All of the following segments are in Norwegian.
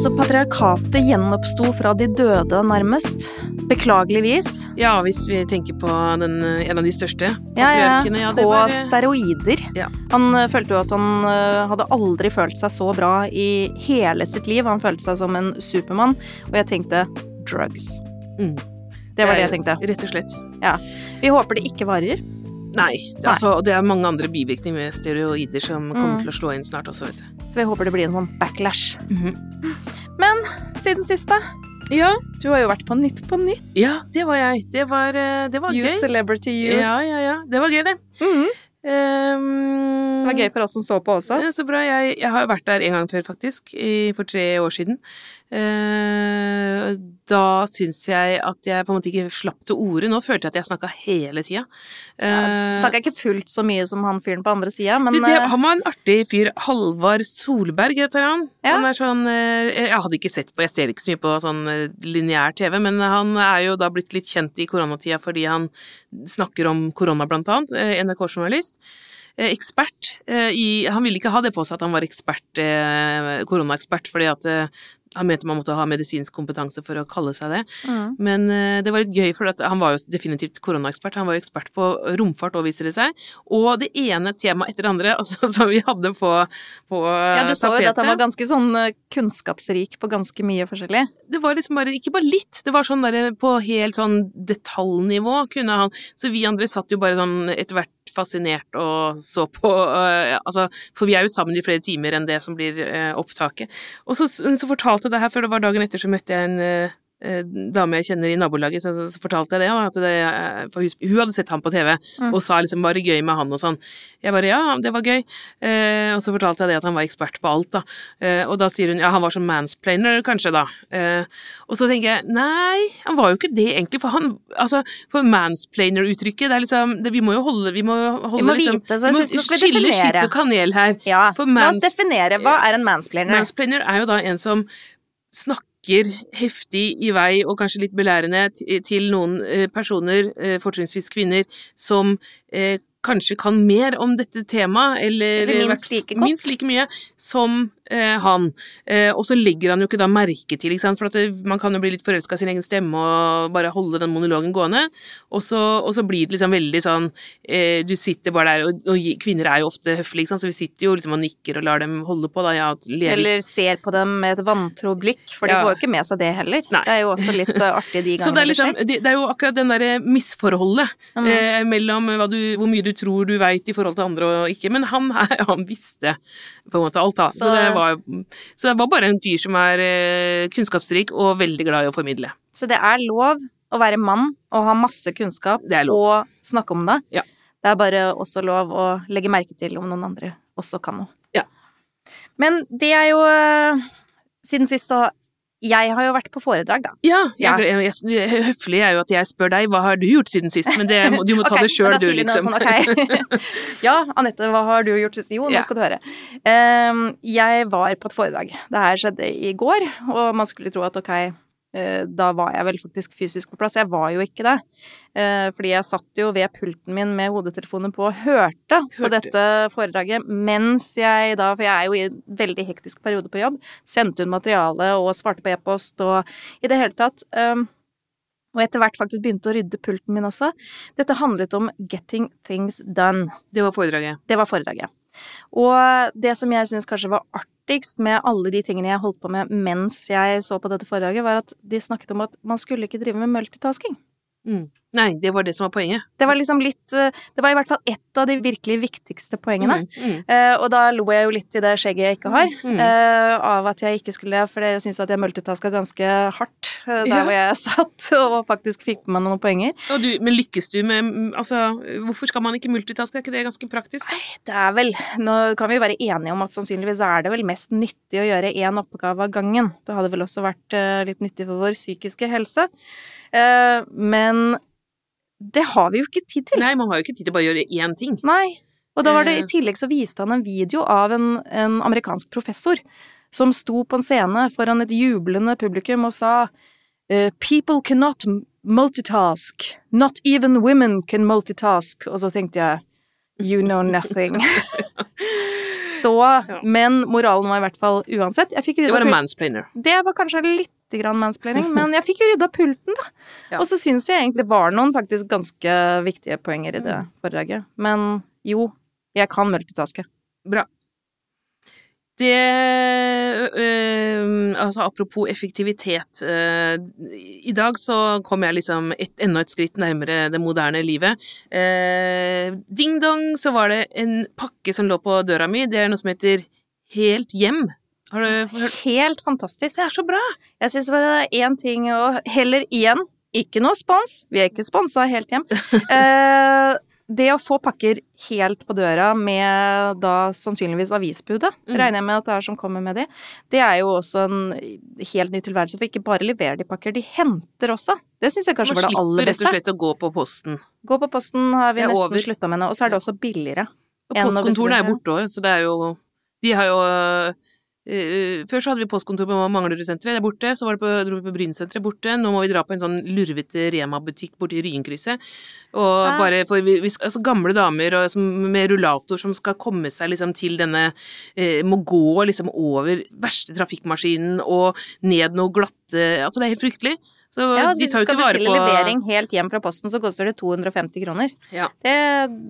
Altså, patriarkatet gjenoppsto fra de døde, nærmest. Beklageligvis. Ja, hvis vi tenker på den, en av de største Ja, ja. patriarkene. Ja, det På var, steroider. Ja. Han eh, følte jo at han eh, hadde aldri følt seg så bra i hele sitt liv. Han følte seg som en supermann, og jeg tenkte drugs. Mm. Det var det jeg tenkte. Rett og slett. Vi håper det ikke varer. Nei. Altså, og det er mange andre bivirkninger med steroider som kommer Mm. til å slå inn snart også, vet du. Så vi håper det blir en sånn backlash. Mhm. Men siden sist, da? Ja, Du har jo vært på Nytt på Nytt. ja, det var jeg. Det var, eh, det var You gøy. celebrity you. Ja, ja, ja. Det var gøy, det. Mhm. Um, Det var gøy for oss som så på også. Så bra. Jeg, jeg har vært der en gang før, faktisk. I, for tre år siden. Eh, da syns jeg at jeg på en måte ikke slapp til orde. Nå følte jeg at jeg snakka hele tida. Ja, Eh, Snakka ikke fullt så mye som han fyren på andre sida, men det, det, eh, han var en artig fyr. Halvard Solberg heter han. Ja. Han er sånn Jeg hadde ikke sett på, jeg ser ikke så mye på sånn lineær TV, men han er jo da blitt litt kjent i koronatida fordi han snakker om korona, blant annet. NRK-journalist. Ekspert. I, han ville ikke ha det på seg at han var ekspert, koronaekspert, fordi at han mente man måtte ha medisinsk kompetanse for å kalle seg det. mm. Men uh, det var litt gøy, for at han var jo definitivt koronaekspert. Han var jo ekspert på romfart òg, viser det seg. Og det ene temaet etter det andre altså, som vi hadde på, på Ja, du så jo at han var ganske sånn eh, kunnskapsrik på ganske mye forskjellig. Det var liksom bare Ikke bare litt, det var sånn derre på helt sånn detaljnivå kunne han Så vi andre satt jo bare sånn etter hvert fascinert og så på eh, altså, For vi er jo sammen i flere timer enn det som blir eh, opptaket. Og så, så fortalte jeg det her, for det var dagen etter så møtte jeg en eh, dame jeg kjenner i nabolaget, så, fortalte jeg det, at det eh, for hun, hadde sett ham på TV, Mm. og sa liksom bare gøy med han og sånn. Jeg bare ja, det var gøy. Eh, og så fortalte jeg det at han var ekspert på alt, da. Eh, og da sier hun ja, han var som mansplainer, kanskje, da. Eh, og så tenker jeg nei, han var jo ikke det egentlig, for han altså, for mansplainer-uttrykket, det er liksom det, Vi må jo holde Vi må, holde, Vi må liksom, vite, så jeg må nå skal vi skille definere. skitt og kanel her. Ja, La oss definere. Hva er en mansplainer? Mansplainer er jo da en som snakker heftig i vei og kanskje litt belærende til noen eh, personer, eh, fortrinnsvis kvinner, som eh, kanskje kan mer om dette temaet, eller, Eller minst like minst like mye som han. Eh, og så legger han jo ikke da merke til, for det, man kan jo bli litt forelska i sin egen stemme og bare holde den monologen gående, og så, og så blir det liksom veldig sånn eh, Du sitter bare der, og, og kvinner er jo ofte høflige, så vi sitter jo liksom og nikker og lar dem holde på, da, ja, Eller ser på dem med et vantro blikk, for de Ja. får jo ikke med seg det heller. Nei. Det er jo også litt eh, artig de gangene det er, det liksom, skjer. det, er jo akkurat den derre misforholdet Mm. eh, mellom du, hvor mye du tror du veit i forhold til andre og ikke. Men han her, han visste på en måte alt, da. Så, Så- det, var, så det var bare en fyr som er eh, kunnskapsrik og veldig glad i å formidle. Så det er lov å være mann og ha masse kunnskap Det lov. og snakke om det. Ja. Det er bare også lov å legge merke til om noen andre også kan noe. Ja. Men det er jo eh, Siden sist så Jeg har jo vært på foredrag, da. Ja, jeg, jeg, jeg, høflig er jo at jeg spør deg hva har du gjort siden sist, men det, du må ta okay, det sjøl, du, liksom. Sånn, okay. ja, Anette, hva har du gjort sist? Jo, nå Ja. skal du høre. Um, jeg var på et foredrag. Det her skjedde i går, og man skulle tro at ok, da var jeg vel faktisk fysisk på plass. Jeg var jo ikke det. Eh, fordi jeg satt jo ved pulten min med hodetelefonen på og hørte på dette foredraget mens jeg da, for jeg er jo i en veldig hektisk periode på jobb, sendte ut materiale og svarte på e-post og i det hele tatt. ehm, og etter hvert faktisk begynte å rydde pulten min også. Dette handlet om getting things done. Det var foredraget. Det var foredraget. Og det som jeg syns kanskje var artigst med alle de tingene jeg holdt på med mens jeg så på dette foredraget, var at de snakket om at man skulle ikke drive med multitasking. Mm. Nei, det var det som var poenget. Det var liksom litt eh, Det var i hvert fall ett av de virkelig viktigste poengene. Mm, mm. Eh, og da lo jeg jo litt i det skjegget jeg ikke har, eh, av at jeg ikke skulle det, for jeg syns at jeg multitaska ganske hardt der Ja. hvor jeg satt, og faktisk fikk med meg noen poenger. Du, men lykkes du med Altså, hvorfor skal man ikke multitaske? Er ikke det ganske praktisk? Nei, Det er vel Nå kan vi jo være enige om at sannsynligvis er det vel mest nyttig å gjøre én oppgave av gangen. Det hadde vel også vært eh, litt nyttig for vår psykiske helse. Eh, men det har vi jo ikke tid til. Nei, man har jo ikke tid til bare å gjøre én ting. Nei. Og da var det Eh. i tillegg så viste han en video av en, en amerikansk professor som sto på en scene foran et jublende publikum og sa eh, People cannot multitask. Not even women can multitask. Og så tenkte jeg You know nothing. Så, men moralen var i hvert fall uansett Jeg fikk Det var en mansplainer. Det var kanskje litt grann mansplaining, men jeg fikk jo rydda pulten, da. Ja. Og så syns jeg egentlig var noen faktisk ganske viktige poenger i det Mm. foredraget. Men jo, jeg kan multitaske. Bra. Det øh, Altså, apropos effektivitet. øh, I dag så kom jeg liksom et, enda et skritt nærmere det moderne livet. Eh, ding dong, så var det en pakke som lå på døra mi. Det er noe som heter Helt hjem. Har du hørt? Helt fantastisk. Det er så bra! Jeg syns bare det er én ting og heller igjen ikke noe spons, vi er ikke sponsa helt hjem. Eh, det å få pakker helt på døra med da sannsynligvis avisbudet, Mm. regner jeg med at det er som kommer med de, det er jo også en helt ny tilværelse. For ikke bare leverer de pakker, de henter også. Det syns jeg kanskje Man var det aller slipper rett og slett å gå på posten. Gå på posten har vi nesten slutta med nå, og så er det også billigere. Og postkontorene er borte òg, så det er jo De har jo øh, øh, Før så hadde vi postkontor på Manglerudsenteret, det er borte. Så var det på, dro vi på Brynsenteret, borte. Nå må vi dra på en sånn lurvete Rema-butikk borti Ryenkrysset. Og Hæ? bare for vi, vi, altså Gamle damer og, som, med rullator som skal komme seg liksom til denne eh, Må gå liksom over verste trafikkmaskinen og ned noe glatte Altså, det er helt fryktelig. Så Ja, altså, de hvis tar du jo skal ikke vare bestille levering helt hjem fra posten, så koster det 250 kroner. Ja. Det,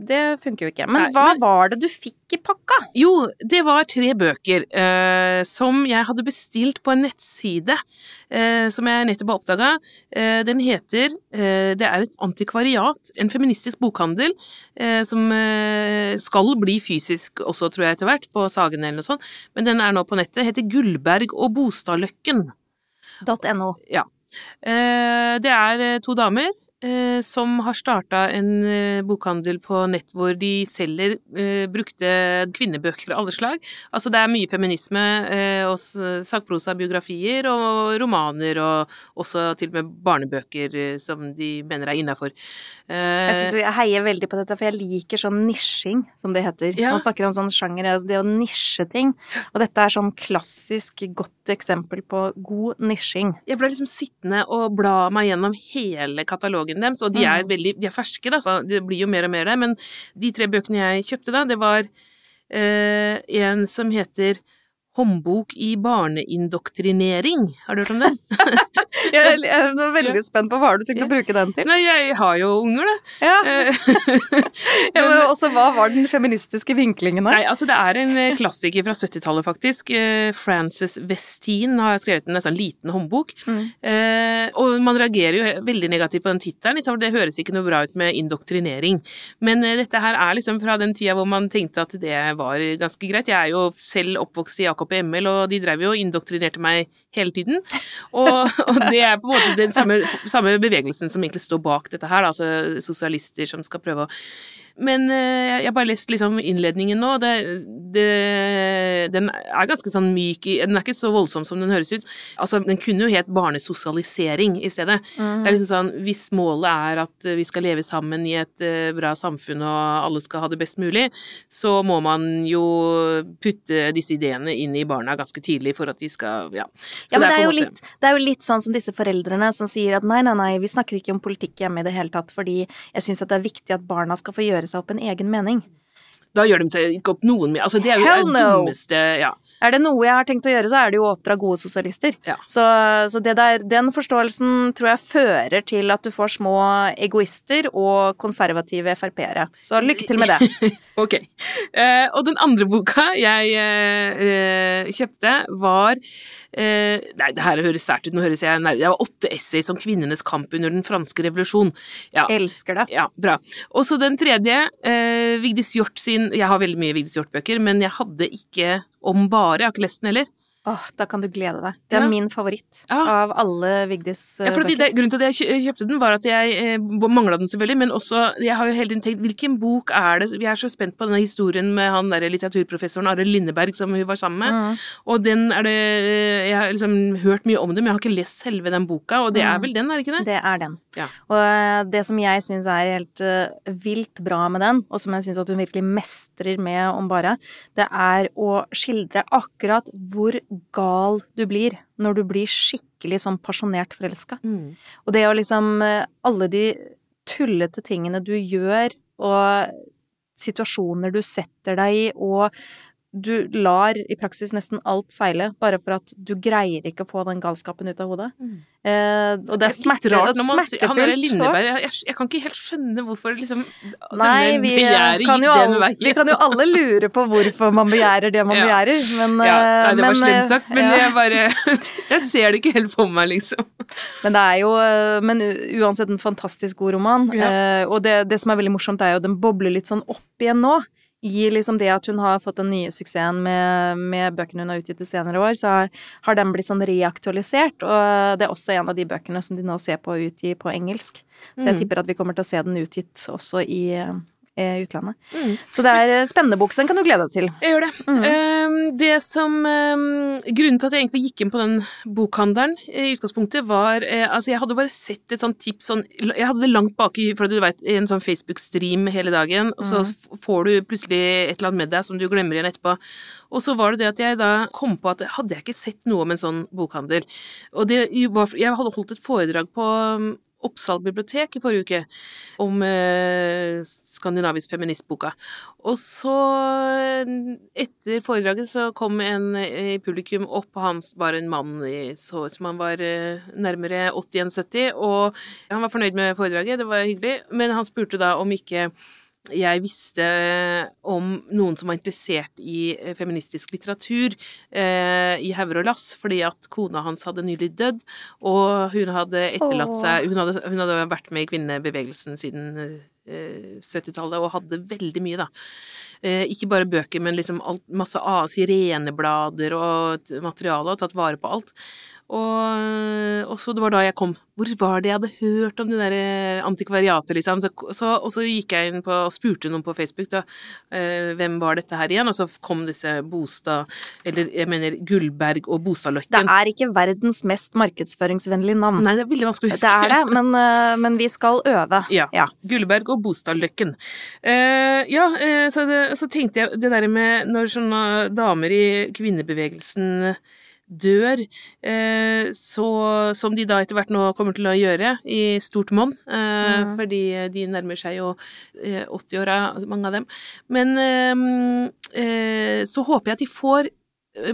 det funker jo ikke. Men Nei, hva men- var det du fikk i pakka? Jo, det var tre bøker eh, som jeg hadde bestilt på en nettside eh, som jeg nettopp har oppdaga. Eh, den heter eh, Det er et antikvariat, en feministisk bokhandel, eh, som eh, skal bli fysisk også, tror jeg, etter hvert, på Sagen eller noe sånt, men den er nå på nettet. Heter Gullberg og Bostadløkken. .no. Eh, Det er eh, to damer. eh, som har starta en eh, bokhandel på nett hvor de selger eh, brukte kvinnebøker av alle slag. Altså det er mye feminisme, eh, og sakprosa-biografier og romaner, og også til og med barnebøker eh, som de mener er innafor. Jeg, jeg heier veldig på dette, for jeg liker sånn nisjing, som det heter. Ja. Man snakker om sånn sjanger, det å nisje ting. Og dette er sånn klassisk godt eksempel på god nisjing. jeg ble liksom sittende og bla meg gjennom hele katalogen deres, og de er veldig de er ferske, da, så det blir jo mer og mer der. Men de tre bøkene jeg kjøpte da, det var eh, en som heter Håndbok i barneindoktrinering. Har du hørt om den? Jeg, jeg er veldig spent på hva har du tenkt å bruke den til. Nei, jeg har jo unger, da. Ja. Eh, Ja, men også hva var den feministiske vinklingen her? Nei, altså det er en eh, klassiker fra 70-tallet, faktisk. Eh, Frances Westin har skrevet en sånn liten håndbok. Mm. Og man reagerer jo veldig negativt på den tittelen, liksom, det høres ikke noe bra ut med indoktrinering. Men dette her er liksom fra den tida hvor man tenkte at det var ganske greit. Jeg er jo selv oppvokst i AKP-ML, og de drev jo og indoktrinerte meg hele tiden. Og, og det er på en måte den samme, samme bevegelsen som egentlig står bak dette her, da, altså sosialister som skal prøve å men eh, jeg har bare lest liksom innledningen nå. Det, det, den er ganske sånn myk Den er ikke så voldsom som den høres ut. Altså, Den kunne jo het barnesosialisering i stedet. Mm. Det er liksom sånn Hvis målet er at vi skal leve sammen i et eh, bra samfunn og alle skal ha det best mulig, så må man jo putte disse ideene inn i barna ganske tidlig for at de skal Ja. Så Ja, men det er, på jo måte- litt, det er jo litt sånn som disse foreldrene som sier at nei, nei, nei, vi snakker ikke om politikk hjemme i det hele tatt, fordi jeg syns at det er viktig at barna skal få gjøre seg opp en egen mening. Da gjør de seg ikke opp noen mer Altså, det er jo Hell det dummeste Ja. Er det noe jeg har tenkt å gjøre, så er det jo å oppdra gode sosialister. Ja. Så, så det der, den forståelsen tror jeg fører til at du får små egoister og konservative Frp-ere. Så lykke til med det. Ok. Eh, og den andre boka jeg eh, eh, kjøpte, var eh, Nei, det her høres sært ut, nå høres jeg nær Det var åtte essays om kvinnenes kamp under den franske revolusjon. Ja, Elsker det. ja bra. Og så den tredje, eh, Vigdis Hjort sin Jeg har veldig mye Vigdis Hjort-bøker, men jeg hadde ikke om bare. Jeg har ikke lest den heller. Åh, da kan du glede deg. Det er Ja. min favoritt Ja. av alle Vigdis eh, Ja, bøker. det, grunnen til at jeg kjøpte den, var at jeg eh, mangla den selvfølgelig, men også Jeg har jo hele tiden tenkt hvilken bok er det Vi er så spent på denne historien med han derre litteraturprofessoren Arild Lindeberg som hun var sammen med. Mm. Og den er det eh, Jeg har liksom hørt mye om det, men jeg har ikke lest selve den boka, og det er Mm. vel den, er det ikke det? Det er den. Ja. Og eh, det som jeg syns er helt uh, vilt bra med den, og som jeg syns at hun virkelig mestrer med om bare, det er å skildre akkurat hvor gal du blir når du blir skikkelig sånn pasjonert forelska. Mm. Og det å liksom eh, Alle de tullete tingene du gjør, og situasjoner du setter deg i, og du lar i praksis nesten alt seile, bare for at du greier ikke å få den galskapen ut av hodet. Mm. Eh, og det er smerte, rart ser han derre. Lindeberg jeg, jeg, jeg kan ikke helt skjønne hvorfor liksom Nei, vi kan, alle, vi kan jo alle lure på hvorfor man begjærer det man Ja. begjærer, men ja, nei, eh, det var slemt eh, sagt, men ja. jeg bare Jeg ser det ikke helt for meg, liksom. Men det er jo eh, Men uansett en fantastisk god roman. Ja. Eh, og det, det som er veldig morsomt, er jo at den bobler litt sånn opp igjen nå. I liksom det at hun har fått den nye suksessen med, med bøkene hun har utgitt i senere år, så har, har den blitt sånn reaktualisert. Og det er også en av de bøkene som de nå ser på å utgi på engelsk. Så jeg Mm. tipper at vi kommer til å se den utgitt også i, i utlandet. Mm. Så det er eh, spennende boks. den kan du glede deg til. Jeg gjør det. Mm. Ehm, det som ehm, Grunnen til at jeg egentlig gikk inn på den bokhandelen i utgangspunktet, var eh, Altså, jeg hadde bare sett et sånt tips sånn Jeg hadde det langt baki, for du veit, i en sånn Facebook-stream hele dagen, og så Mm. får du plutselig et eller annet med deg som du glemmer igjen etterpå. Og så var det det at jeg da kom på at hadde jeg ikke sett noe om en sånn bokhandel. Og det var Jeg hadde holdt et foredrag på Oppsal bibliotek i forrige uke om eh, skandinavisk feministboka. Og så, eh, etter foredraget, så kom en eh, i publikum opp, og han var en mann i, så ut som han var eh, nærmere 80 enn 70, og han var fornøyd med foredraget, det var hyggelig, men han spurte da om ikke jeg visste om noen som var interessert i eh, feministisk litteratur eh, i hauger og lass, fordi at kona hans hadde nylig dødd, og hun hadde etterlatt seg hun hadde, hun hadde vært med i kvinnebevegelsen siden eh, 70-tallet og hadde veldig mye, da. Eh, ikke bare bøker, men liksom alt, masse sireneblader og materiale, og tatt vare på alt. Og, og så det var da jeg kom Hvor var det jeg hadde hørt om det der eh, antikvariatet, liksom? Så, så, og så gikk jeg inn på og spurte noen på Facebook, da. eh, hvem var dette her igjen? Og så kom disse Bostad Eller jeg mener Gullberg og Bostadløkken. Det er ikke verdens mest markedsføringsvennlige navn. Nei, det er veldig vanskelig å huske. Det er det, men, eh, men vi skal øve. Ja. Ja. Gullberg og Bostadløkken. Eh, ja, eh, så, det, så tenkte jeg det der med når sånne damer i kvinnebevegelsen dør, eh, så, som de da etter hvert nå kommer til å gjøre i stort monn, eh, Mhm. fordi de nærmer seg jo eh, 80-åra, mange av dem. Men så håper jeg at de får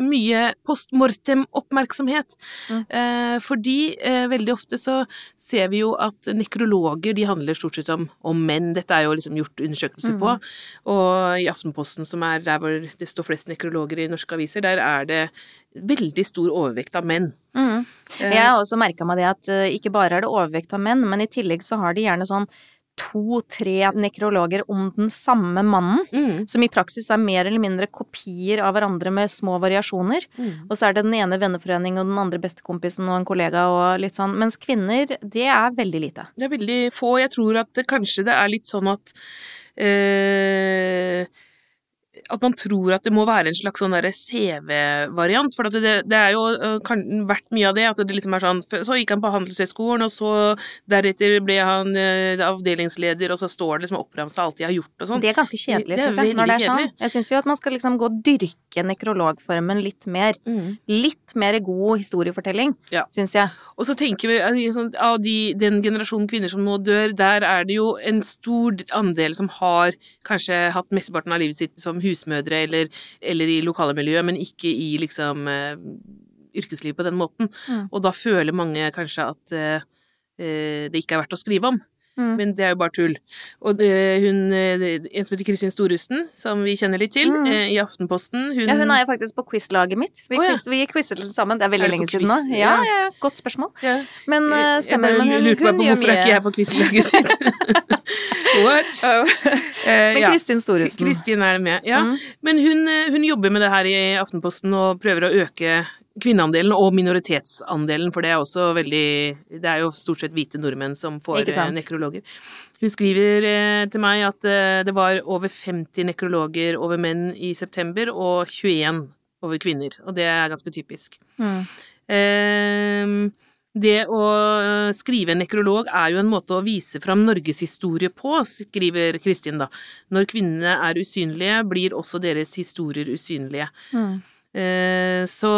mye post mortem-oppmerksomhet. Mm. Eh, fordi eh, veldig ofte så ser vi jo at nekrologer de handler stort sett om, om menn. Dette er jo liksom gjort undersøkelser mm. på. Og i Aftenposten, som er der hvor det står flest nekrologer i norske aviser, der er det veldig stor overvekt av menn. Mm. Eh, Jeg har også merka meg det at eh, ikke bare er det overvekt av menn, men i tillegg så har de gjerne sånn to-tre nekrologer om den samme mannen. mm, Som i praksis er mer eller mindre kopier av hverandre med små variasjoner. mm. Og så er det den ene venneforening og den andre bestekompisen og en kollega og litt sånn. Mens kvinner, det er veldig lite. Det er veldig få. Jeg tror at det, kanskje det er litt sånn at eh, at man tror at det må være en slags sånn CV-variant. For at det, det er jo kan, vært mye av det. At det liksom er sånn Så gikk han på Handelshøyskolen, og så deretter ble han eh, avdelingsleder, og så står det liksom oppramsa alt de har gjort og sånn. Det er ganske kjedelig, syns jeg. Når det er sånn. Jeg syns jo at man skal liksom gå og dyrke nekrologformen litt mer. Mm. Litt mer god historiefortelling, Ja. syns jeg. Og så tenker vi at sånn, av de, den generasjonen kvinner som nå dør, der er det jo en stor andel som har kanskje hatt mesteparten av livet sitt som husmødre eller, eller i lokale miljø, men ikke i liksom eh, yrkesliv på den måten. Mm. Og da føler mange kanskje at eh, eh, det ikke er verdt å skrive om. Mm. Men det er jo bare tull. Og eh, hun, eh, en som heter Kristin Storusten, som vi kjenner litt til, Mm. eh, i Aftenposten hun, Ja, hun er jo faktisk på quizlaget mitt. Vi, oh, ja. quiz, vi quizet sammen. Det er veldig Er lenge siden nå. Ja, Ja. godt spørsmål. ja, Men uh, Jeg stemmer, men hun, lurte bare hun på hvorfor er ikke mye jeg på quizlaget sitt. What? Eh, Men ja. Kristin Storusten. Kristin er med, ja. Mm. Men hun, hun jobber med det her i Aftenposten og prøver å øke kvinneandelen og minoritetsandelen, for det er også veldig Det er jo stort sett hvite nordmenn som får eh, nekrologer. Hun skriver eh, til meg at eh, det var over 50 nekrologer over menn i september, og 21 over kvinner. Og det er ganske typisk. Mm. Ehm, det å skrive en nekrolog er jo en måte å vise fram norgeshistorie på, skriver Kristin da. Når kvinnene er usynlige, blir også deres historier usynlige. Mm. Eh, så,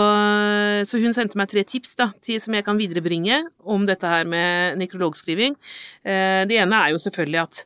så hun sendte meg tre tips da, til, som jeg kan viderebringe om dette her med nekrologskriving. Eh, det ene er jo selvfølgelig at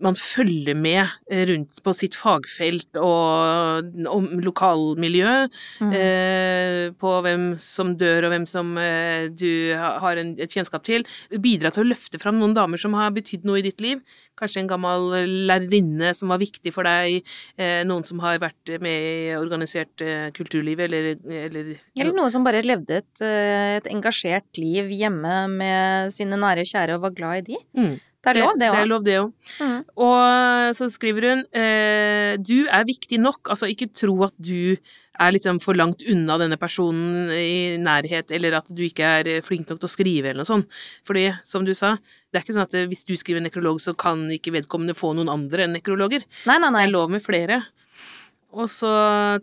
man følger med eh, rundt på sitt fagfelt og om lokalmiljø, Mm. eh, på hvem som dør og hvem som eh, du har en, et kjennskap til. Bidra til å løfte fram noen damer som har betydd noe i ditt liv. Kanskje en gammel lærerinne som var viktig for deg, eh, noen som har vært med i organisert eh, kulturliv, eller, eller Eller noen som bare levde et, eh, et engasjert liv hjemme med sine nære og kjære og var glad i de. Mm. Det er lov, det Det er lov, det òg. Mm. Og så skriver hun eh, du er viktig nok, altså ikke tro at du er liksom for langt unna denne personen i nærhet, eller at du ikke er eh, flink nok til å skrive eller noe sånt. Fordi, som du sa, det er ikke sånn at eh, hvis du skriver en nekrolog, så kan ikke vedkommende få noen andre enn nekrologer. Nei, nei, Det nei. er lov med flere. Og så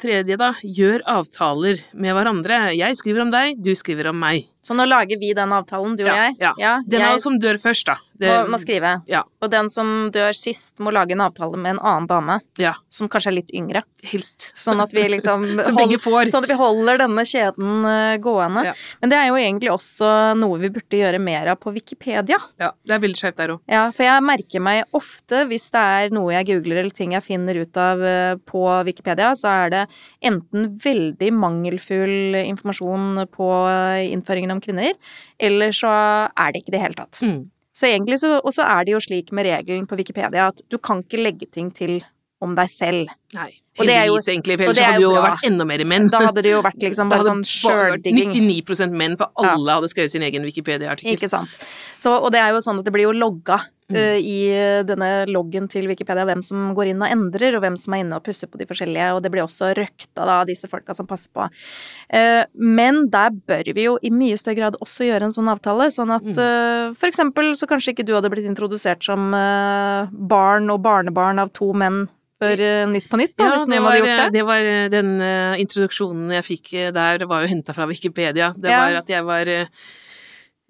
tredje, da, gjør avtaler med hverandre. Jeg skriver om deg, du skriver om meg. Så nå lager vi den avtalen, du og Ja, jeg. ja. Den jeg som dør først, da. Det, må, må skrive. Ja. Og den som dør sist, må lage en avtale med en annen dame, Ja, som kanskje er litt yngre. Hilst. Sånn at vi liksom hold... Sånn at vi holder denne kjeden eh, gående. Ja. Men det er jo egentlig også noe vi burde gjøre mer av på Wikipedia. Ja, det er veldig skjevt der òg. Ja, for jeg merker meg ofte, hvis det er noe jeg googler eller ting jeg finner ut av eh, på Wikipedia, så er det enten veldig mangelfull informasjon på innføringen innføringen om kvinner, eller så er det ikke det i det hele tatt. Mm. Så egentlig så, og så er det jo slik med regelen på Wikipedia at du kan ikke legge ting til om deg selv. Nei. Og det er jo- egentlig, for ellers det er hadde det jo bra. vært enda mer menn. Da hadde det jo vært liksom bare sånn sjøldigging. 99% menn, for alle hadde skrevet sin egen Wikipedia-artikkel. Ikke sant. Så, og det er jo sånn at det blir jo logga Mm. eh, i denne loggen til Wikipedia hvem som går inn og endrer, og hvem som er inne og pusser på de forskjellige, og det blir også røkta av disse folka som passer på. Uh, men der bør vi jo i mye større grad også gjøre en sånn avtale, sånn at uh, eh, for eksempel så kanskje ikke du hadde blitt introdusert som eh, barn og barnebarn av to menn før eh, Nytt på nytt, da, Ja, hvis noen var, hadde gjort det. det var eh, den eh, introduksjonen jeg fikk eh, der, var jo henta fra Wikipedia. Det Ja. var at jeg var eh,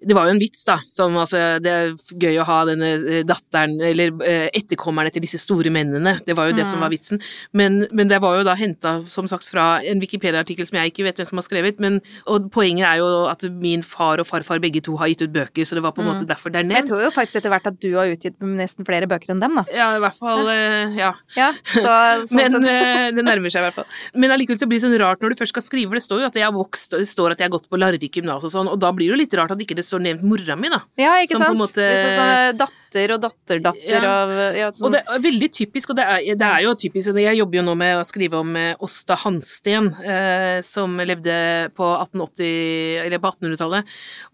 det var jo en vits, da, som altså Det er gøy å ha denne eh, datteren, eller etterkommeren etterkommerne til disse store mennene. Det var jo det som Mm. var vitsen. Men, men det var jo da henta, som sagt, fra en Wikipedia-artikkel som jeg ikke vet hvem som har skrevet. Men, og poenget er jo at min far og farfar begge to har gitt ut bøker, så det var på en Mm. måte derfor det er nevnt. Jeg tror jo faktisk etter hvert at du har utgitt nesten flere bøker enn dem, da. Ja, i hvert fall eh, Ja. Ja, så, sånn Men eh, det nærmer seg i hvert fall. Men allikevel så blir det sånn rart når du først skal skrive, for det står jo at jeg har vokst, og det står at jeg har gått på Larvik gymnas og sånn, og da blir det jo litt rart at ikke det står nevnt mora mi, da. Ja, ikke Som på sant? måte- sånn datter og datterdatter Ja. av ja, sånn. Og det er veldig typisk, og det er, det er jo typisk Jeg jobber jo nå med å skrive om eh, Åsta Hansten, eh, som levde på 1880, eller på 1800-tallet.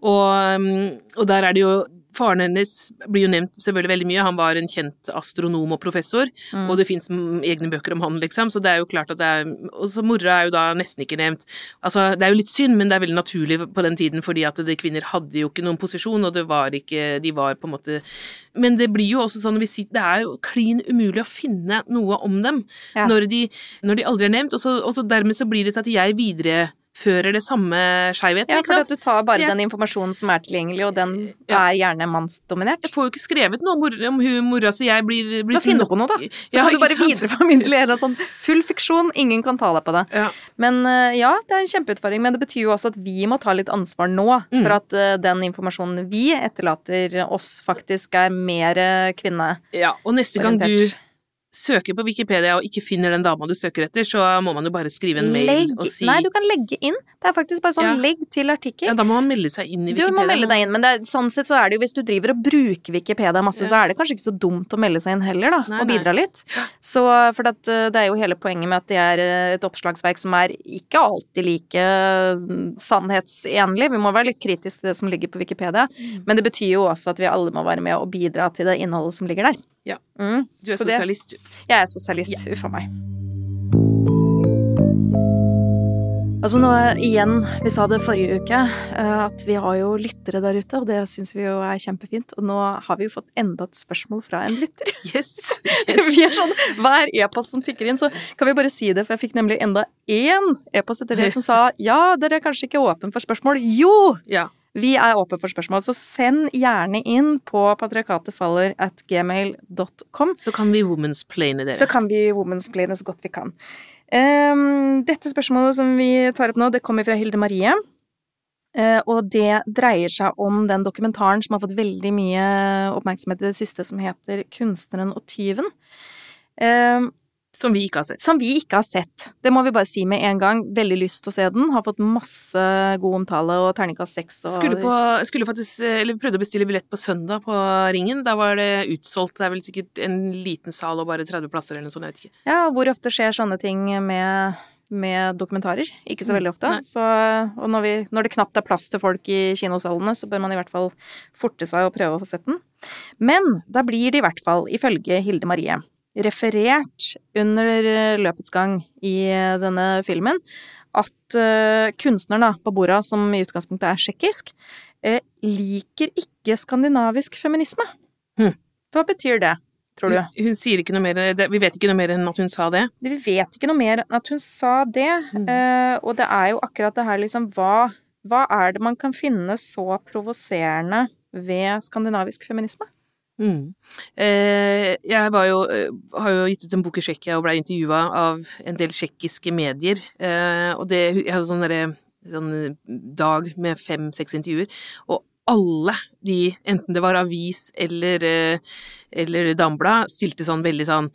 Og, mm, og der er det jo Faren hennes blir jo nevnt selvfølgelig veldig mye. Han var en kjent astronom og professor, Mm. og det fins egne bøker om han, liksom, så det er jo klart at det er Og så mora er jo da nesten ikke nevnt. Altså, det er jo litt synd, men det er veldig naturlig på den tiden, fordi at det, kvinner hadde jo ikke noen posisjon, og det var ikke De var på en måte Men det blir jo også sånn vi sitter Det er jo klin umulig å finne noe om dem Ja. når, de, når de aldri er nevnt, og så, og så dermed så blir det til at jeg viderefører det samme skeivheten, ja, for at du tar bare Ja. den informasjonen som er tilgjengelig, og den Ja. er gjerne mannsdominert. Jeg får jo ikke skrevet noe om, om hun mora, si jeg blir, blir Da finner du på noe, da. Så Ja, kan du bare sant? videreformidle hele sånn full fiksjon, ingen kan ta deg på det. Ja. Men eh, ja, det er en kjempeutfordring, men det betyr jo også at vi må ta litt ansvar nå, Mm. for at eh, den informasjonen vi etterlater oss, faktisk er mer eh, kvinne. ja, og neste gang du. Søker på Wikipedia og ikke finner den dama du søker etter, så må man jo bare skrive en mail Legg og si Nei, du kan legge inn. Det er faktisk bare sånn Ja. legg til artikkel. Ja, da må man melde seg inn i Wikipedia. Du må melde deg inn, men det er, sånn sett så er det jo hvis du driver og bruker Wikipedia masse, Ja. så er det kanskje ikke så dumt å melde seg inn heller, da, Nei, og nei. bidra litt. Så, for at, eh, det er jo hele poenget med at det er eh, et oppslagsverk som er ikke alltid like eh, sannhetsenlig. Vi må være litt kritiske til det som ligger på Wikipedia, Mm. men det betyr jo også at vi alle må være med og bidra til det innholdet som ligger der. Ja. Mm. Du er Så sosialist, du. Jeg er sosialist, uff a meg. Altså nå igjen, vi sa det forrige uke, eh, at vi har jo lyttere der ute, og det syns vi jo er kjempefint. Og nå har vi jo fått enda et spørsmål fra en lytter. Yes! Vi er sånn, Hver e-post som tikker inn, så kan vi bare si det, for jeg fikk nemlig enda én e-post etter det som sa ja, dere er kanskje ikke åpen for spørsmål. Jo! Ja. Vi er åpne for spørsmål, så send gjerne inn på patriarkatetfaller at gmail.com. Så kan vi womansplaine dere. Så kan vi womansplaine så godt vi kan. Um, dette spørsmålet som vi tar opp nå, det kommer fra Hilde Marie. Uh, og det dreier seg om den dokumentaren som har fått veldig mye oppmerksomhet i det siste, som heter 'Kunstneren og tyven'. Eh, Som vi ikke har sett. som vi ikke har sett. Det må vi bare si med en gang. Veldig lyst til å se den. Har fått masse god omtale og terningkast seks. Og... Skulle, på, skulle faktisk, eller prøvde å bestille billett på søndag på Ringen. Da var det utsolgt. Det er vel sikkert en liten sal og bare 30 plasser eller noe sånt. Jeg vet ikke. Ja, og hvor ofte skjer sånne ting med, med dokumentarer? Ikke så veldig ofte. Så, og når, vi, når det knapt er plass til folk i kinosalene, så bør man i hvert fall forte seg og prøve å få sett den. Men da blir det i hvert fall, ifølge Hilde Marie, referert under eh, løpets gang i eh, denne filmen at eh, kunstneren da, bordet, som i utgangspunktet er tsjekkisk, liker ikke skandinavisk feminisme. Hm. Hva betyr det, tror du? Hun, hun sier ikke noe mer Vi vet ikke noe mer enn at hun sa det. Vi vet ikke noe mer enn at hun sa det, Mm. eh, og det er jo akkurat det her liksom hva, hva er det man kan finne så provoserende ved skandinavisk feminisme? Mm. Eh, jeg jo, eh, har jo gitt ut en bok i Tsjekkia og blei intervjua av en del tsjekkiske medier. Eh, og det, jeg hadde sånn sånn dag med fem-seks intervjuer, og alle de, enten det var avis eller, eh, eller Damblad, stilte sånn veldig sånn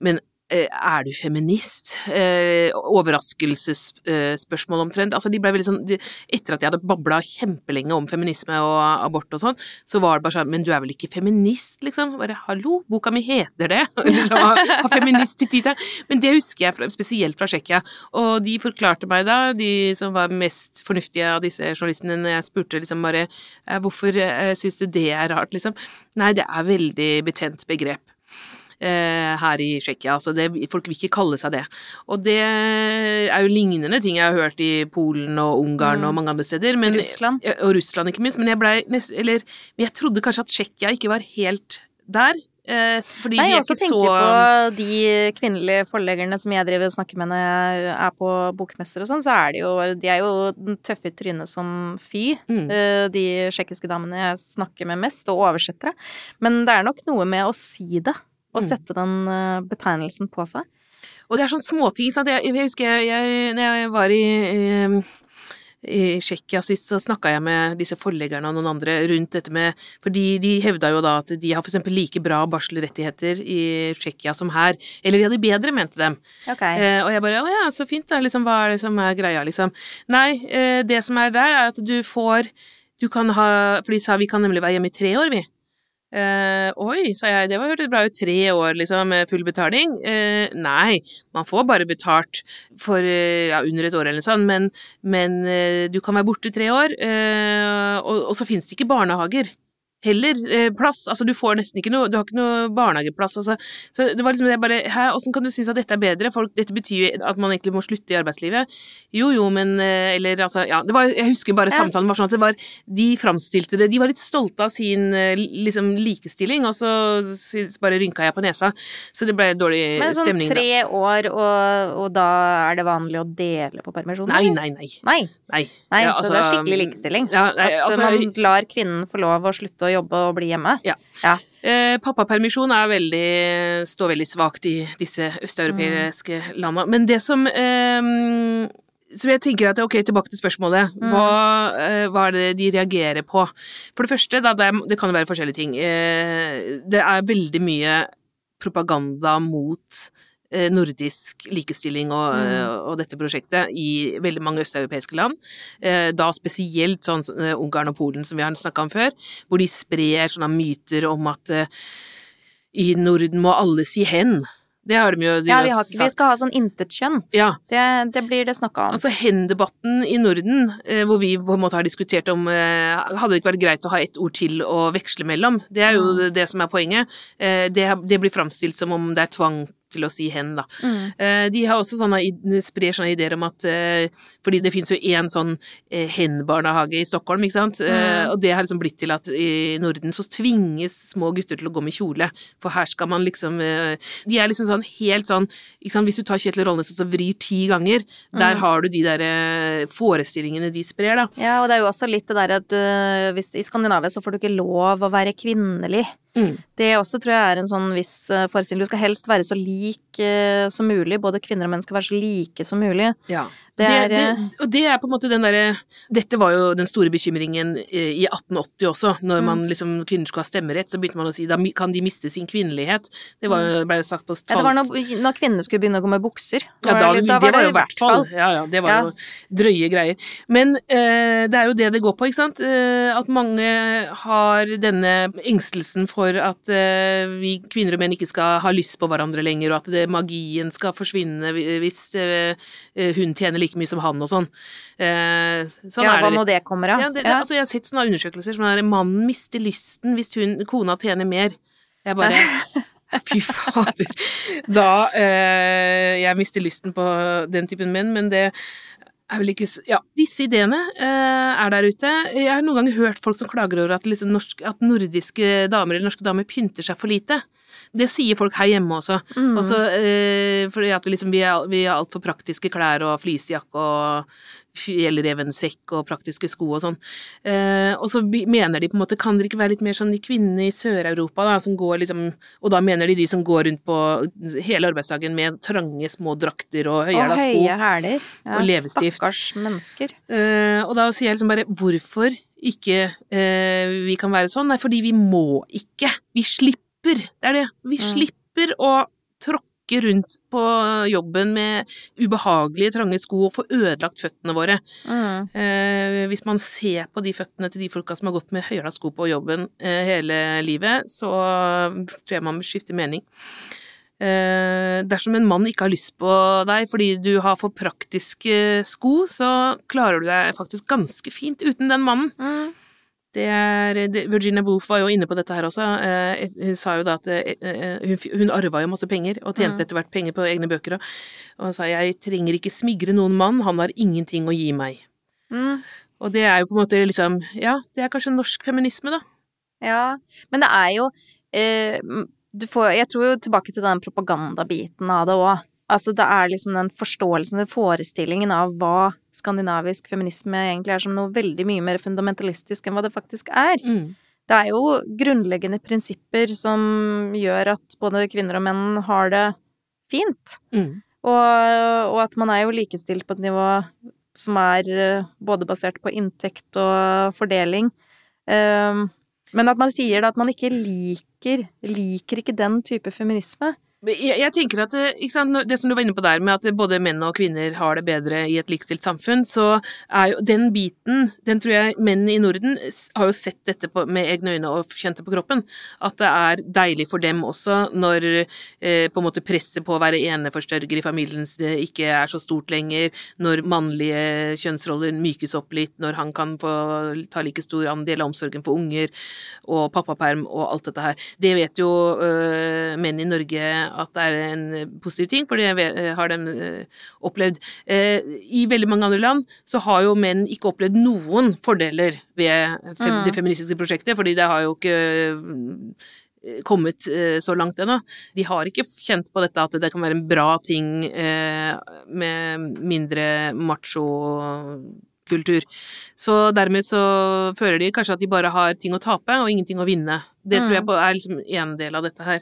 Men er du feminist? Eh, Overraskelsesspørsmål omtrent. Altså, de ble veldig sånn de, Etter at jeg hadde babla kjempelenge om feminisme og abort og sånn, så var det bare sånn Men du er vel ikke feminist, liksom? Bare hallo, boka mi heter det! liksom, ha, ha feminist i tittelen. Men det husker jeg fra, spesielt fra Tsjekkia. Og de forklarte meg da, de som var mest fornuftige av disse journalistene, når jeg spurte liksom bare eh, hvorfor eh, syns du det er rart, liksom? Nei, det er veldig betent begrep eh, her i Tsjekkia. Altså det, folk vil ikke kalle seg det. Og det er jo lignende ting jeg har hørt i Polen og Ungarn og mange andre steder. Men, Russland. Og Russland, ikke minst. Men jeg, ble eller, jeg trodde kanskje at Tsjekkia ikke var helt der. Eh, fordi Nei, jeg også tenker så på de kvinnelige forleggerne som jeg driver og snakker med når jeg er på bokmesser og sånn, så er de jo De er jo tøffe i trynet som fy, Mm. eh, de tsjekkiske damene jeg snakker med mest, og oversettere. Men det er nok noe med å si det, og Mm. sette den eh, betegnelsen på seg. Og det er sånn småting. Sant? Jeg, jeg husker jeg, jeg, når jeg var i, i, i Tsjekkia sist, så snakka jeg med disse forleggerne og noen andre rundt dette med For de, de hevda jo da at de har eksempel like bra barselrettigheter i Tsjekkia som her. Eller de hadde bedre, mente dem. Ok. Eh, og jeg bare å ja, så fint da, liksom, hva er det som er greia, liksom. Nei, eh, det som er der, er at du får Du kan ha For de sa vi kan nemlig være hjemme i tre år, vi. Eh, oi, sa jeg, det hørtes bra ut, tre år liksom med full betaling. Eh, nei, man får bare betalt for eh, ja, under et år eller noe sånt, men, men eh, du kan være borte tre år, eh, og, og så finnes det ikke barnehager. Heller eh, plass, altså du får nesten ikke noe, du har ikke noe barnehageplass, altså. Så det var liksom det bare, hæ, åssen kan du synes at dette er bedre? Folk, dette betyr jo at man egentlig må slutte i arbeidslivet. Jo jo, men eh, Eller altså, ja, det var, jeg husker bare samtalen var sånn at det var De framstilte det De var litt stolte av sin eh, liksom likestilling, og så bare rynka jeg på nesa. Så det ble dårlig Men sånn stemning. da. tre år, og, og da er det vanlig å dele på permisjonen? Nei, nei, nei. Nei, nei. nei Ja, så det er altså, skikkelig likestilling. Ja, nei, At altså, man lar kvinnen få lov å slutte å jobbe og bli hjemme. Ja. Ja. Eh, pappapermisjon er veldig, står veldig svakt i disse østeuropeiske landene. Men det som eh, så jeg tenker at, ok, Tilbake til spørsmålet. Hva, eh, hva er det de reagerer på? For det første, da, det, det kan jo være forskjellige ting. Eh, det er veldig mye propaganda mot nordisk likestilling og, mm. og dette prosjektet i veldig mange østeuropeiske land. Eh, da spesielt sånn eh, Ungarn og Polen, som vi har snakka om før, hvor de sprer sånne myter om at eh, i Norden må alle si hen. Det har de jo de Ja, vi, har, vi skal ha sånn intetkjønn. Ja, Det, det blir det snakka om. Altså hen-debatten i Norden, eh, hvor vi på en måte har diskutert om eh, Hadde det ikke vært greit å ha ett ord til å veksle mellom? Det er jo det, det som er poenget. Eh, det, det blir framstilt som om det er tvang til å si hen, da. Mm. Eh, de har også sånne, sprer sånne ideer om at eh, Fordi det fins jo én sånn eh, hen-barnehage i Stockholm, ikke sant. Mm. og det har liksom blitt til at i Norden så tvinges små gutter til å gå med kjole. For her skal man liksom De er liksom sånn helt sånn ikke sant? Hvis du tar Kjetil Rollnes og så vrir ti ganger, der Mm. har du de der forestillingene de sprer, da. Ja, og det er jo også litt det der at du, hvis, i Skandinavia så får du ikke lov å være kvinnelig. Mm. Det også tror jeg er en sånn viss eh, forestilling. Du skal helst være så lik eh, som mulig. Både kvinner og menn skal være så like som mulig. Ja. Det er, det, det, og det er på en måte den derre Dette var jo den store bekymringen eh, i 1880 også, når Mm. man liksom kvinner skulle ha stemmerett, så begynte man å si da kan de miste sin kvinnelighet. Det var, ble jo sagt på talt. ja, det var når, når kvinnene skulle begynne å gå med bukser. Da Ja, da, det, da var det var det jo i hvert fall. Ja, ja, det var Ja. jo drøye greier. Men eh, det er jo det det går på, ikke sant? Eh, at mange har denne engstelsen for at eh, vi kvinner og menn ikke skal ha lyst på hverandre lenger, og at det, magien skal forsvinne hvis eh, eh, hun tjener like mye som han og sånn. Sånn ja, er hva nå det kommer av. Ja, det, det, altså, jeg har sett sånne undersøkelser som er mannen mister lysten hvis hun, kona tjener mer. Jeg bare Fy fader. Da eh, Jeg mister lysten på den typen menn, men det er vel ikke Ja, disse ideene eh, er der ute. Jeg har noen ganger hørt folk som klager over at, liksom norsk, at nordiske damer eller norske damer pynter seg for lite. Det sier folk her hjemme også. Mm. også eh, fordi at liksom, vi er, vi er altfor praktiske klær og fleecejakke og fjellrevensekk og praktiske sko og sånn. Eh, og så mener de på en måte, kan dere ikke være litt mer sånn de kvinnene i Sør-Europa, da, som går liksom Og da mener de de som går rundt på hele arbeidsdagen med trange, små drakter og Og høyhæla sko. høye hæler. Ja, og levestift. Stakkars mennesker. Eh, og da sier jeg liksom bare hvorfor ikke eh, vi kan være sånn? Nei, fordi vi må ikke. Vi slipper. Det er det. Vi Mm. slipper å tråkke rundt på jobben med ubehagelige, trange sko og få ødelagt føttene våre. Mm. Eh, hvis man ser på de føttene til de folka som har gått med høyhæla sko på jobben eh, hele livet, så tror jeg man skifter mening. Eh, dersom en mann ikke har lyst på deg fordi du har for praktiske sko, så klarer du deg faktisk ganske fint uten den mannen. Mm. Det er, Virginia Woolf var jo inne på dette her også. Eh, hun sa jo da at eh, eh, hun, arva jo masse penger, og tjente Mm. etter hvert penger på egne bøker. Og, hun sa jeg trenger ikke smigre noen mann, han har ingenting å gi meg. Mm. Og det er jo på en måte liksom Ja, det er kanskje norsk feminisme, da. Ja, men det er jo eh, du får, Jeg tror jo tilbake til den propagandabiten av det òg. Altså, det er liksom den forståelsen, den forestillingen av hva skandinavisk feminisme egentlig er, som noe veldig mye mer fundamentalistisk enn hva det faktisk er. Mm. Det er jo grunnleggende prinsipper som gjør at både kvinner og menn har det fint. Mm. Og, og at man er jo likestilt på et nivå som er eh, både basert på inntekt og fordeling. Um, men at man sier da at man ikke liker Liker ikke den type feminisme. Jeg, jeg tenker at ikke sant, det som du var inne på der, med at både menn og kvinner har det bedre i et likestilt samfunn, så er jo den biten Den tror jeg menn i Norden har jo sett dette på, med egne øyne og kjent det på kroppen. At det er deilig for dem også når eh, på en måte presset på å være eneforstørger i familien eh, ikke er så stort lenger, når mannlige kjønnsroller mykes opp litt, når han kan få ta like stor andel av omsorgen for unger og pappaperm og alt dette her. Det vet jo eh, menn i Norge at det er en positiv ting, for det har de øh, opplevd. Eh, I veldig mange andre land så har jo menn ikke opplevd noen fordeler ved fem, Mm. det feministiske prosjektet, fordi det har jo ikke kommet så langt ennå. De har ikke kjent på dette at det kan være en bra ting eh, med mindre macho-kultur. Så dermed så føler de kanskje at de bare har ting å tape og ingenting å vinne. Det tror jeg på er liksom en del av dette her.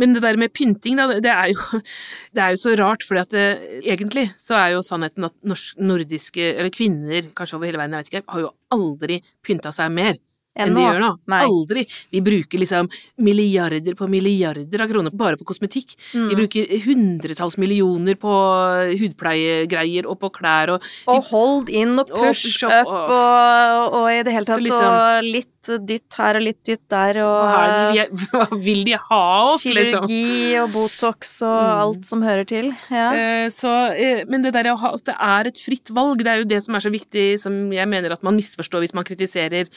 Men det der med pynting, da, det er jo, det er jo så rart, for egentlig så er jo sannheten at nordiske, eller kvinner kanskje over hele verden, jeg vet ikke, har jo aldri pynta seg mer enn de gjør nå. Nei. Aldri. Vi bruker liksom milliarder på milliarder av kroner bare på kosmetikk. Mm. Vi bruker hundretalls millioner på hudpleiegreier og på klær og Og hold in og Og push push up og- og, og i det hele tatt liksom- og litt dytt her og litt dytt der og det, hva vil de ha oss, liksom? kirurgi og Botox og Mm. alt som hører til. Ja. Eh, Så, eh, men det der å ha, at det er et fritt valg, det er jo det som er så viktig, som jeg mener at man misforstår hvis man kritiserer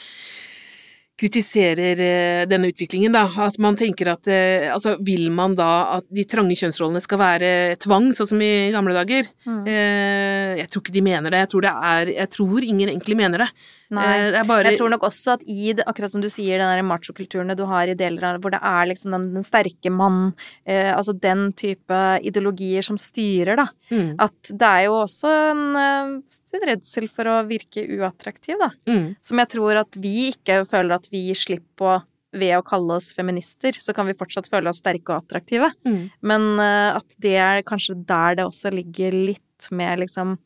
kritiserer eh, denne utviklingen, da. At man tenker at eh, Altså, vil man da at de trange kjønnsrollene skal være tvang, sånn som i gamle dager? Mm. Eh, Jeg tror ikke de mener det. Jeg tror, det er, jeg tror ingen egentlig mener det. Nei. Eh, bare Jeg tror nok også at i det, akkurat som du sier, den der machokulturen du har i deler av hvor det er liksom den, den sterke mann, eh, altså den type ideologier som styrer, da. mm, At det er jo også en, eh, en redsel for å virke uattraktiv, da. mm, Som jeg tror at vi ikke føler at vi gir slipp på ved å kalle oss feminister, så kan vi fortsatt føle oss sterke og attraktive. Mm. Men eh, at det er kanskje der det også ligger litt med liksom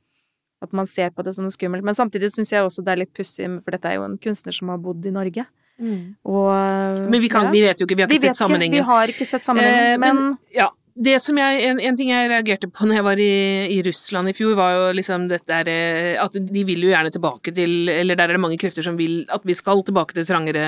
At man ser på det som noe skummelt. Men samtidig syns jeg også det er litt pussig, for dette er jo en kunstner som har bodd i Norge. Og Men vi, kan, ja. vi vet jo ikke, vi har ikke vi sett sammenhengen. vi har ikke sett sammenhengen, Eh, men, men ja, det som jeg, en, en ting jeg reagerte på når jeg var i, i Russland i fjor, var jo liksom dette der eh, At de vil jo gjerne tilbake til Eller der er det mange krefter som vil at vi skal tilbake til trangere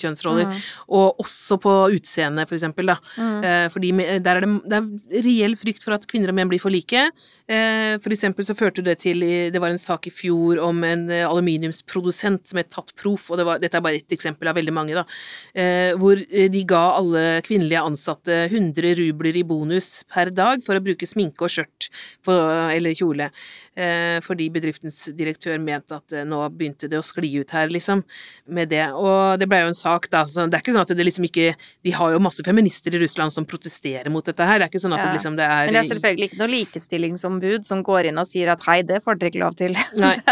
kjønnsroller. Mm. Og også på utseende, for eksempel, da. Eh, fordi der er det, det er reell frykt for at kvinner og menn blir for like. Eh, for eksempel så førte det til Det var en sak i fjor om en aluminiumsprodusent som het Tatt Proff, og det var, dette er bare ett eksempel av veldig mange, da. Eh, hvor de ga alle kvinnelige ansatte 100 rubler i bonus per dag for å bruke sminke og skjørt på, eller kjole. Eh, fordi bedriftens direktør mente at eh, nå begynte det å skli ut her, liksom, med det. Og det ble jo en sak, da. Så det er ikke sånn at det liksom ikke De har jo masse feminister i Russland som protesterer mot dette her. Det er ikke sånn at Ja. det liksom det er men det er selvfølgelig ikke noe likestillingsombud som går inn og sier at hei, det får dere ikke lov til. Nei.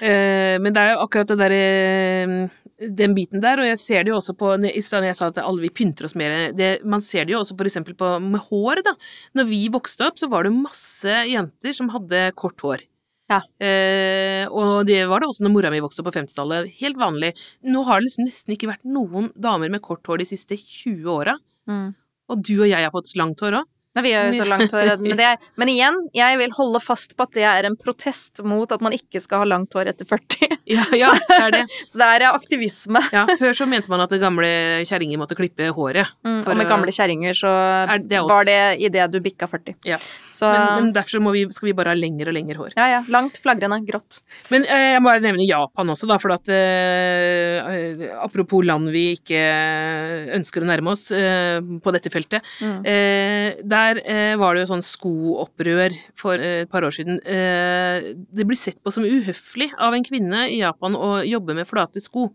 Eh, men det er jo akkurat det derre den biten der, og jeg ser det jo også på I stedet jeg sa at alle vi pynter oss mer det, Man ser det jo også for eksempel på med hår, da. Når vi vokste opp, så var det masse jenter som hadde kort hår. Ja. Eh, og det var det også når mora mi vokste opp på 50-tallet. Helt vanlig. Nå har det liksom nesten ikke vært noen damer med kort hår de siste 20 åra. Mm. Og du og jeg har fått langt hår òg. Nei, vi har jo så langt hår. Men, det er, men igjen, jeg vil holde fast på at det er en protest mot at man ikke skal ha langt hår etter 40. Ja, ja, det er det. Så det er aktivisme. Ja, før så mente man at gamle kjerringer måtte klippe håret. Mm, For og med gamle kjerringer så Er det var det idet du bikka 40. Ja. Så Men, men derfor må vi, skal vi bare ha lengre og lengre hår. ja, ja. Langt, flagrende, grått. Men eh, jeg må bare nevne Japan også, da, for at eh, Apropos land vi ikke ønsker å nærme oss eh, på dette feltet. Mm. Eh, der eh, var det jo sånn skoopprør for eh, et par år siden. Eh, det blir sett på som uhøflig av en kvinne i Japan å jobbe med flate sko.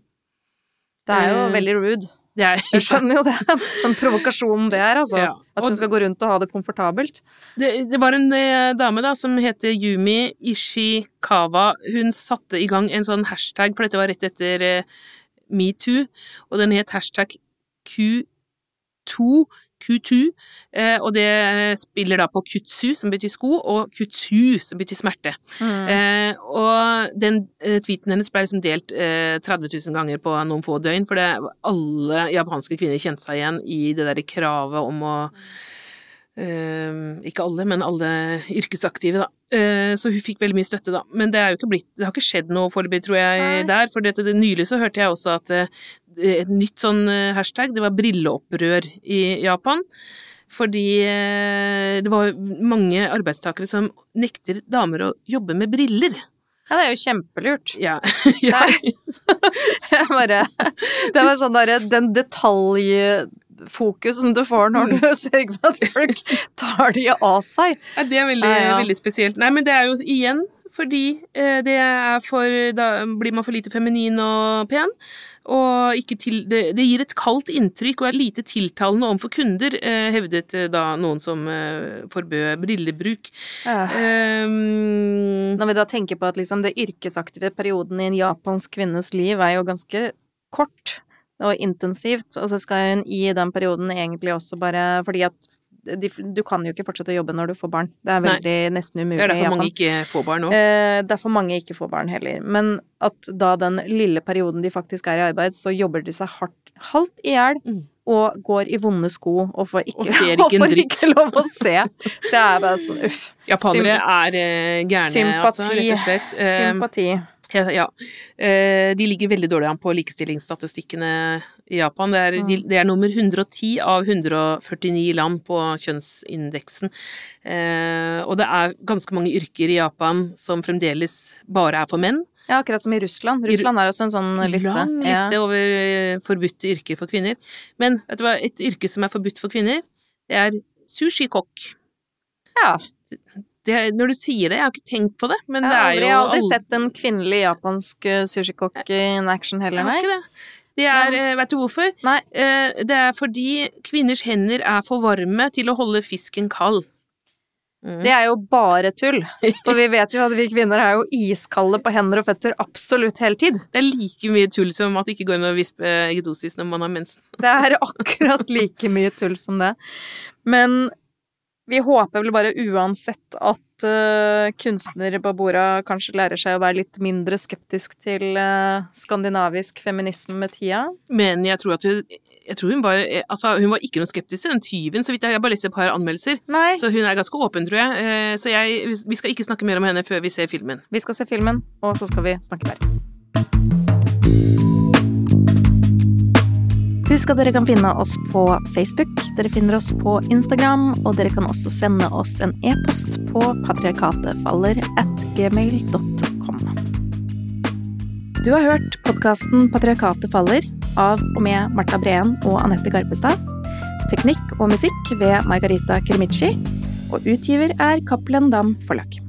Det er jo uh, veldig rude. Det er, Jeg skjønner jo det. den provokasjonen det er, altså. Ja. At hun skal gå rundt og ha det komfortabelt. Det, det var en eh, dame da som heter Yumi Ishikawa. Hun satte i gang en sånn hashtag, for dette var rett etter eh, metoo, og den het hashtag Q2, Q2, eh, og det spiller da på kutsu, som betyr sko, og kutsu, som betyr smerte. Mm. Eh, og den eh, tweeten hennes ble liksom delt eh, 30 000 ganger på noen få døgn, for det, alle japanske kvinner kjente seg igjen i det derre kravet om å Ikke alle, men alle yrkesaktive, da. Eh, så hun fikk veldig mye støtte, da. Men det, ikke blitt, det har ikke skjedd noe foreløpig, tror jeg, Nei. der. For dette, det, nylig så hørte jeg også at eh, et nytt sånn eh, hashtag, det var brilleopprør i Japan. Fordi det var mange arbeidstakere som nekter damer å jobbe med briller. Ja, det er jo kjempelurt. Ja. ja. Det er bare Det var sånn derre Den detaljfokusen du får når Mm. du sørger for at folk tar de av seg. Ja, det er veldig, Ja, ja. veldig spesielt. Nei, men det er jo igjen fordi eh, det er for Da blir man for lite feminin og pen. Og ikke til, det, det gir et kaldt inntrykk og er lite tiltalende overfor kunder, eh, hevdet eh, da noen som forbød brillebruk. Um, Når vi da tenker på at liksom det yrkesaktive perioden i en japansk kvinnes liv er jo ganske kort og intensivt, og så skal hun i den perioden egentlig også bare fordi at de, du kan jo ikke fortsette å jobbe når du får barn. Det er Nei. veldig nesten umulig det er derfor mange ikke får barn nå. Eh, derfor mange ikke får barn heller. Men at da den lille perioden de faktisk er i arbeid, så jobber de seg hardt, halvt i hjel Mm. og går i vonde sko og får ikke, Og ser ikke og får ikke lov å se. Det er bare sånn uff. Japanere er eh, gærne, altså, Sympati. rett og slett. Eh, Sympati. Ja, ja. Eh, de ligger veldig dårlig an på likestillingsstatistikkene i Japan. Det er, de, det er nummer 110 av 149 land på kjønnsindeksen. Eh, og det er ganske mange yrker i Japan som fremdeles bare er for menn. Ja, akkurat som i Russland. Russland er også en sånn liste. Lang liste Ja. over eh, forbudte yrker for kvinner. Men vet du hva, et yrke som er forbudt for kvinner, det er sushikokk. Ja. Det, når du sier det, jeg har ikke tenkt på det, men det er jo jeg har aldri sett en kvinnelig japansk eh, sushikokk in action heller, nei. ikke det. Det er, men, vet du hvorfor? Nei. Eh, Det er fordi kvinners hender er for varme til å holde fisken kald. Mm. Det er jo bare tull. For vi vet jo at vi kvinner er jo iskalde på hender og føtter absolutt hele tid. Det er like mye tull som at det ikke går an å vispe eggedosis når man har mensen. Det er akkurat like mye tull som det. Men vi håper vel bare uansett at uh, kunstnere på borda kanskje lærer seg å være litt mindre skeptisk til uh, skandinavisk feminisme med tida. Men jeg tror at hun jeg tror hun var, altså, hun var ikke noe skeptisk til den tyven, så vidt jeg, jeg har bare lest et par anmeldelser. Nei, Så hun er ganske åpen, tror jeg. Uh, Så jeg, vi skal ikke snakke mer om henne før vi ser filmen. vi skal se filmen, og så skal vi snakke mer. Husk at dere kan finne oss på Facebook, dere finner oss på Instagram, og dere kan også sende oss en e-post på patriarkatefaller at gmail.com. Du har hørt podkasten Patriarkatet faller av og med Marta Breen og Anette Garpestad. Teknikk og musikk ved Margarita Krimici. Og utgiver er Cappelen Dam Forlag.